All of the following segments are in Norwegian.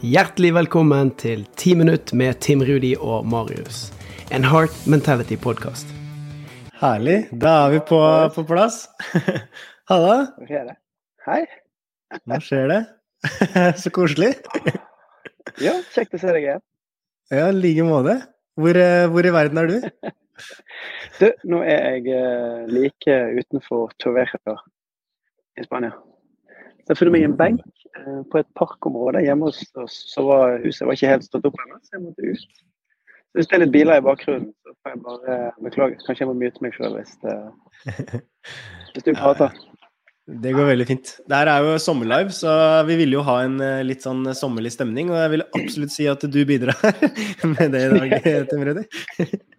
Hjertelig velkommen til 10 minutt med Tim Rudi og Marius. En Heart Mentality-podkast. Herlig. Da er vi på, på plass. Halla. Hva skjer det? Hei. Hva skjer det? Så koselig. Ja, kjekt å se deg igjen. Ja, i like måte. Hvor, eh, hvor, i verden er du? Du, nå er jeg eh, like utenfor Torveja i Spania. Så jeg funnet meg en benk på et parkområde hjemme hos oss, så var huset var ikke helt stått opp ennå, så jeg måtte ut. Så hvis det er litt biler i bakgrunnen, så får jeg bare beklage. Kanskje jeg må mute meg sjøl hvis, hvis, du prater. Det går veldig fint. Det her er jo sommerlive, så vi ville jo ha en eh, litt sånn sommerlig stemning. Og jeg vil absolutt si at du bidrar med det i dag, Tim Rudi.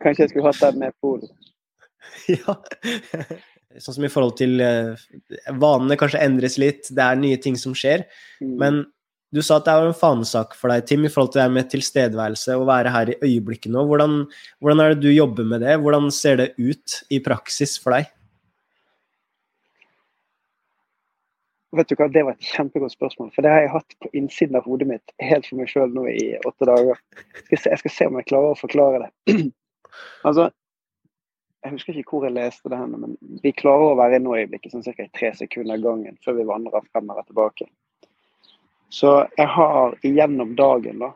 Kanskje jeg skulle hatt deg med på det. Ja. Sånn som i forhold til eh, Vanene kanskje endres litt, det er nye ting som skjer. Mm. Men du sa at det er en fanesak for deg, Tim, i forhold til det med tilstedeværelse, å være her i øyeblikket nå. Hvordan, hvordan er det du jobber med det? Hvordan ser det ut i praksis for deg? Vet du hva, Det var et kjempegodt spørsmål, for det har jeg hatt på innsiden av hodet mitt helt for meg sjøl nå i åtte dager. Jeg skal, se, jeg skal se om jeg klarer å forklare det. altså, jeg husker ikke hvor jeg leste det, henne, men vi klarer å være i nå-øyeblikket sånn ca. i tre sekunder gangen før vi vandrer frem og tilbake. Så jeg har gjennom dagen da,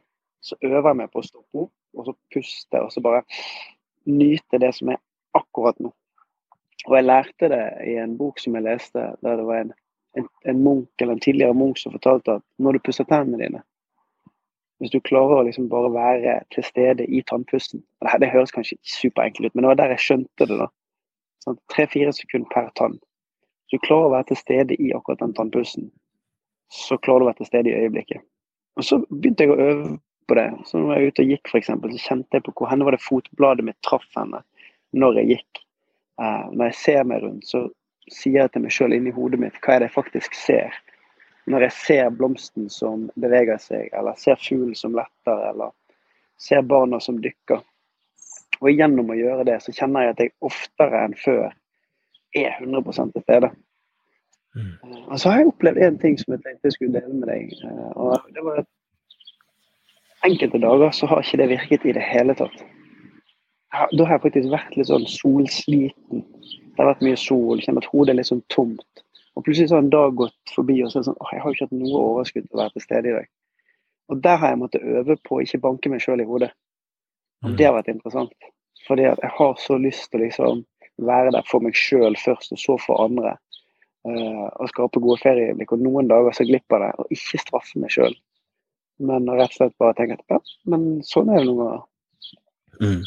så øver jeg meg på å stoppe opp og så puste og så bare nyte det som er akkurat nå. Og jeg lærte det i en bok som jeg leste, der det var en, en, en munk eller en tidligere munk som fortalte at når du pusser tennene dine, hvis du klarer å liksom bare være til stede i tannpusten Det, det høres kanskje superenkelt ut, men det var der jeg skjønte det. da. Sånn, Tre-fire sekunder per tann. Hvis du klarer å være til stede i akkurat den tannpusten, så klarer du å være til stede i øyeblikket. Og Så begynte jeg å øve på det. Så når jeg var ute og gikk, for eksempel, så kjente jeg på hvor henne var det fotbladet mitt traff henne når jeg gikk. Uh, når jeg ser meg rundt, så sier jeg til meg sjøl inni hodet mitt hva er det jeg faktisk ser når jeg ser blomsten som beveger seg, eller ser fuglen som letter, eller ser barna som dykker. Og gjennom å gjøre det, så kjenner jeg at jeg oftere enn før er 100 til stede. Mm. Og så har jeg opplevd én ting som jeg tenkte jeg skulle dele med deg. Eh, og det var at Enkelte dager så har ikke det virket i det hele tatt. Da har jeg faktisk vært litt sånn solsliten. Det har vært mye sol, kjenner at hodet er litt sånn tomt. Og plutselig så har en dag gått forbi, og så er det sånn Å, jeg har jo ikke hatt noe overskudd til å være til stede i dag. Og der har jeg måttet øve på å ikke banke meg sjøl i hodet. Og mm. det har vært interessant. Fordi at jeg har så lyst til å liksom være der for meg sjøl først, og så for andre. Uh, og skape gode ferieøyeblikk. Og noen dager så glipper det, og ikke straffe meg sjøl. Men rett og slett bare tenke at ja, men sånn er det noen ganger. Mm.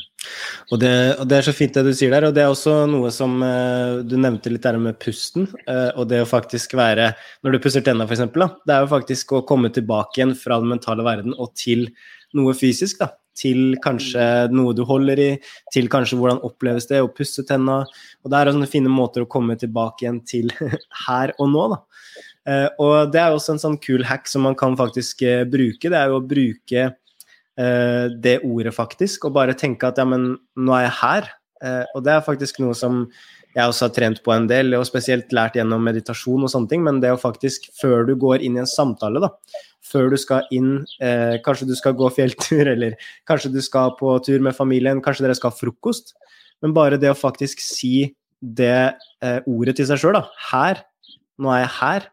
Og, det, og, det, er så fint det du sier der, og det er også noe som uh, du nevnte litt der med pusten. Uh, og det å faktisk være Når du pusser tenna, f.eks., det er jo faktisk å komme tilbake igjen fra den mentale verden og til noe fysisk. da til kanskje noe du holder i, til kanskje hvordan oppleves det å pusse tenna. Og det er sånne fine måter å komme tilbake igjen til her og nå, da. Uh, og det er også en sånn kul hack som man kan faktisk bruke. Det er jo å bruke Eh, det ordet, faktisk, og bare tenke at ja, men nå er jeg her. Eh, og det er faktisk noe som jeg også har trent på en del, og spesielt lært gjennom meditasjon og sånne ting, men det å faktisk, før du går inn i en samtale, da, før du skal inn eh, Kanskje du skal gå fjelltur, eller kanskje du skal på tur med familien, kanskje dere skal ha frokost, men bare det å faktisk si det eh, ordet til seg sjøl, da. Her. Nå er jeg her.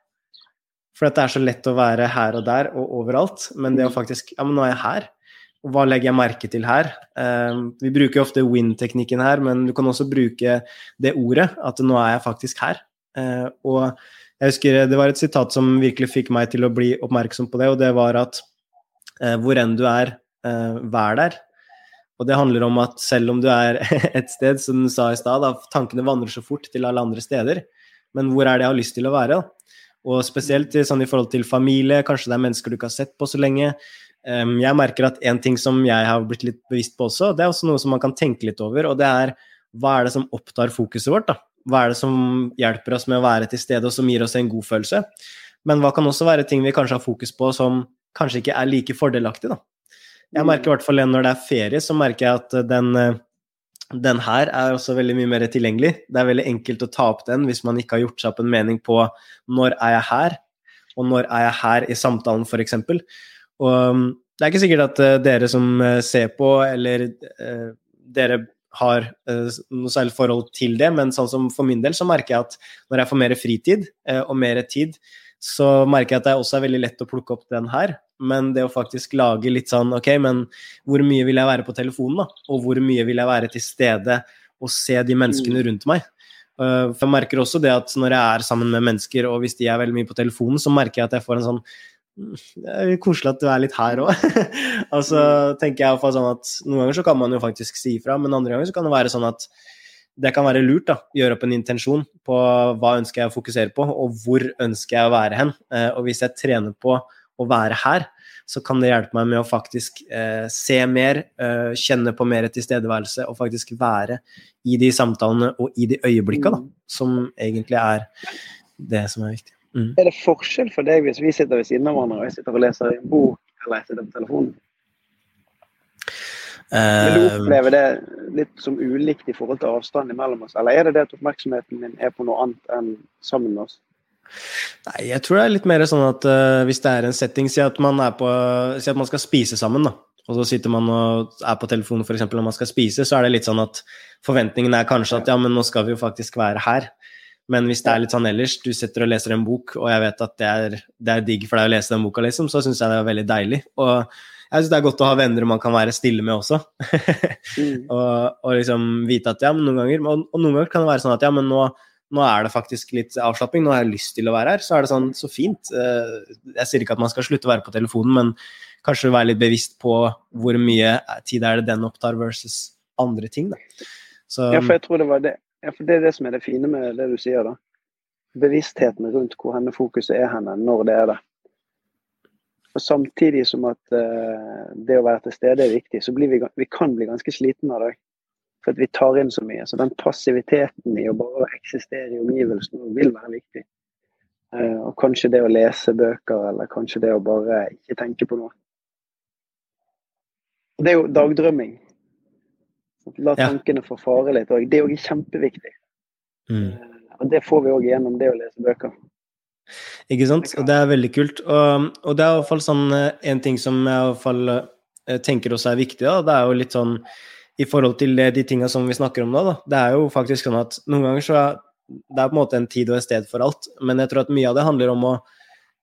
For det er så lett å være her og der og overalt, men det å faktisk Ja, men nå er jeg her hva legger jeg merke til her? Uh, vi bruker ofte win-teknikken her, men du kan også bruke det ordet, at nå er jeg faktisk her. Uh, og jeg husker det var et sitat som virkelig fikk meg til å bli oppmerksom på det, og det var at uh, hvor enn du er, vær der. Og det handler om at selv om du er et sted, som du sa i stad, tankene vandrer så fort til alle andre steder, men hvor er det jeg har lyst til å være? Og spesielt sånn i forhold til familie, kanskje det er mennesker du ikke har sett på så lenge jeg merker at en ting som jeg har blitt litt bevisst på også, det er også noe som man kan tenke litt over, og det er hva er det som opptar fokuset vårt? da? Hva er det som hjelper oss med å være til stede, og som gir oss en god følelse? Men hva kan også være ting vi kanskje har fokus på som kanskje ikke er like fordelaktig, da? Jeg mm. merker i hvert fall når det er ferie, så merker jeg at den, den her er også veldig mye mer tilgjengelig. Det er veldig enkelt å ta opp den hvis man ikke har gjort seg opp en mening på når er jeg her, og når er jeg her i samtalen, f.eks. Og um, det er ikke sikkert at uh, dere som uh, ser på, eller eh, dere har noe særlig forhold til det, men sånn som for min del så merker jeg at når jeg får mer fritid og mer tid, så merker jeg at det også er veldig lett å plukke opp den her. Men det å faktisk lage litt sånn Ok, men hvor mye vil jeg være på telefonen, da? Og hvor mye vil jeg være til stede og se de menneskene mm. rundt meg? Uh, for jeg merker også det at når jeg er sammen med mennesker, og hvis de er veldig mye på telefonen, så merker jeg at jeg får en sånn det er koselig at du er litt her òg. altså mm. tenker jeg iallfall sånn at noen ganger så kan man jo faktisk si ifra, men andre ganger så kan det være sånn at det kan være lurt da, gjøre opp en intensjon på hva ønsker jeg å fokusere på, og hvor ønsker jeg å være hen. Eh, og hvis jeg trener på å være her, så kan det hjelpe meg med å faktisk eh, se mer, eh, kjenne på mer tilstedeværelse og faktisk være i de samtalene og i de øyeblikka da, mm. som egentlig er det som er viktig. Mm. Er det forskjell for deg hvis vi sitter ved siden av hverandre og jeg sitter og leser en bok eller jeg sitter på telefonen? Vil du eh, oppleve det litt som ulikt i forhold til avstanden mellom oss, eller er det det at oppmerksomheten din er på noe annet enn sammen med oss? Nei, jeg tror det er litt mer sånn at uh, hvis det er en setting, si at man er på Si at man skal spise sammen, da. Og så sitter man og er på telefonen f.eks. når man skal spise, så er det litt sånn at forventningen er kanskje at ja, men nå skal vi jo faktisk være her. Men hvis det er litt sånn ellers, du sitter og leser en bok, og jeg vet at det er, det er digg for deg å lese den boka, liksom, så syns jeg det er veldig deilig. Og jeg syns det er godt å ha venner man kan være stille med også. mm. og, og, liksom vite at ja, men noen ganger og, og, noen ganger kan det være sånn at ja, men nå, nå er det faktisk litt avslapping, nå har jeg lyst til å være her. Så er det sånn, så fint. Eh, jeg sier ikke at man skal slutte å være på telefonen, men kanskje være litt bevisst på hvor mye tid er det den opptar versus andre ting, da. Så, ja, for jeg tror det var det ja, for Det er det som er det fine med det du sier. da. Bevisstheten rundt hvor henne fokuset er henne når det er det. Og Samtidig som at uh, det å være til stede er viktig, så vi, vi kan bli ganske slitne av det. For at vi tar inn så mye. Så den passiviteten i å bare eksistere i omgivelsene vil være viktig. Uh, og kanskje det å lese bøker, eller kanskje det å bare ikke tenke på noe. Det er jo dagdrømming. La tankene få fare litt òg. Det er kjempeviktig. Mm. Eh, og det får vi òg gjennom det å lese bøker. Ikke sant. Og det er veldig kult. Og, og det er i hvert fall sånn eh, en ting som jeg i hvert fall eh, tenker også er viktig, da. Det er jo litt sånn i forhold til de tinga som vi snakker om nå, da. Det er jo faktisk sånn at noen ganger så er det er på en måte en tid og et sted for alt, men jeg tror at mye av det handler om å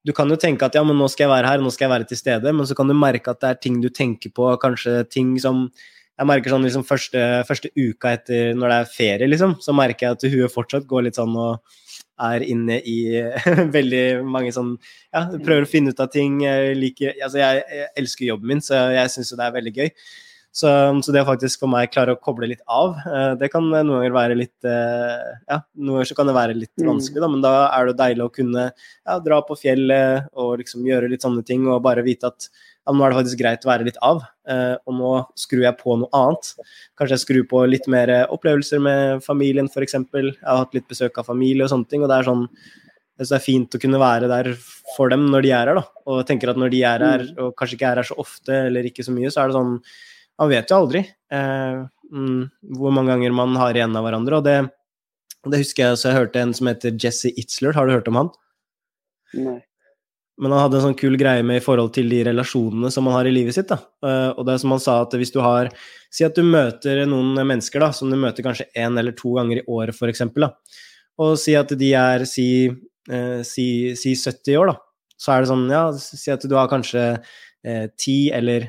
du kan jo tenke at ja, men nå skal jeg være her, nå skal jeg være til stede, men så kan du merke at det er ting du tenker på, kanskje ting som jeg merker sånn liksom første, første, uka etter når det er ferie, liksom, så merker jeg at huet fortsatt går litt sånn og er inne i veldig mange sånn Ja, prøver å finne ut av ting. Jeg, liker, altså jeg, jeg elsker jobben min, så jeg syns jo det er veldig gøy. Så, så, det å faktisk for meg klare å koble litt av, eh, det kan noen ganger være litt eh, Ja, noen ganger så kan det være litt mm. vanskelig, da, men da er det deilig å kunne ja, dra på fjellet og liksom gjøre litt sånne ting og bare vite at ja, nå er det faktisk greit å være litt av, eh, og nå skrur jeg på noe annet. Kanskje jeg skrur på litt mer opplevelser med familien, f.eks. Jeg har hatt litt besøk av familie og sånne ting, og det er sånn jeg synes det er fint å kunne være der for dem når de er her, da. Og tenker at når de er her, mm. og kanskje ikke er her så ofte eller ikke så mye, så er det sånn Man vet jo aldri eh, mm, hvor mange ganger man har igjen av hverandre, og det, det husker jeg også jeg hørte en som heter Jesse Itzler. Har du hørt om han? Nei. Men han hadde en sånn kul greie med i forhold til de relasjonene som man har i livet sitt. da. Eh, og det er som han sa, at hvis du har Si at du møter noen mennesker da, som du møter kanskje én eller to ganger i året, f.eks. Og si at de er si, eh, si, si, 70 år, da. Så er det sånn, ja, si at du har kanskje eh, 10 eller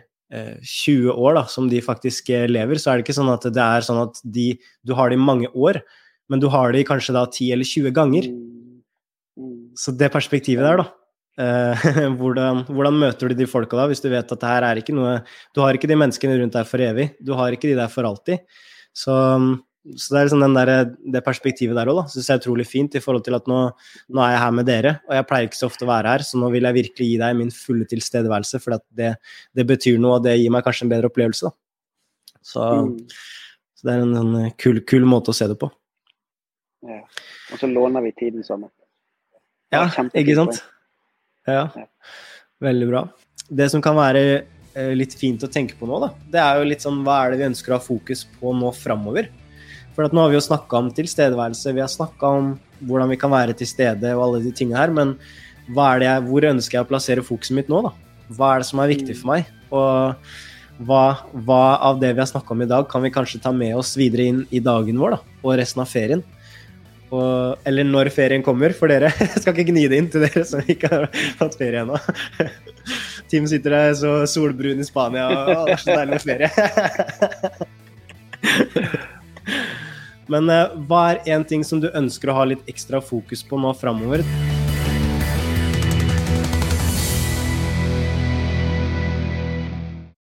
20 år da, som de faktisk eh, lever, så er det ikke sånn at det er sånn at de, du har det i mange år, men du har det i kanskje da 10 eller 20 ganger. Så det perspektivet der, da Uh, hvordan, hvordan, møter du de folka da, hvis du vet at det her er ikke noe Du har ikke de menneskene rundt deg for evig. Du har ikke de der for alltid. Så, så det er liksom der, det perspektivet der òg, da. Syns jeg er utrolig fint i forhold til at nå, nå, er jeg her med dere, og jeg pleier ikke så ofte å være her, så nå vil jeg virkelig gi deg min fulle tilstedeværelse, for det, det, betyr noe, og det gir meg kanskje en bedre opplevelse, da. Så, mm. så det er en, en kul, kul, måte å se det på. Ja. Og så låner vi tiden sammen. Ja, ikke sant. Ja, veldig bra. Det som kan være eh, litt fint å tenke på nå, da, det er jo litt sånn hva er det vi ønsker å ha fokus på nå framover? For nå har vi jo snakka om tilstedeværelse, vi har snakka om hvordan vi kan være til stede og alle de tingene her, men jeg, hvor ønsker jeg å plassere fokuset mitt nå, da? Hva er det som er viktig for meg? Og hva, hva av det vi har snakka om i dag, kan vi kanskje ta med oss videre inn i dagen vår da, og resten av ferien? Og, eller når ferien kommer for dere. Jeg skal ikke gni det inn til dere som ikke har hatt ferie ennå. Tim sitter der så solbrun i Spania, og det er så deilig med ferie. Men uh, hva er én ting som du ønsker å ha litt ekstra fokus på nå framover?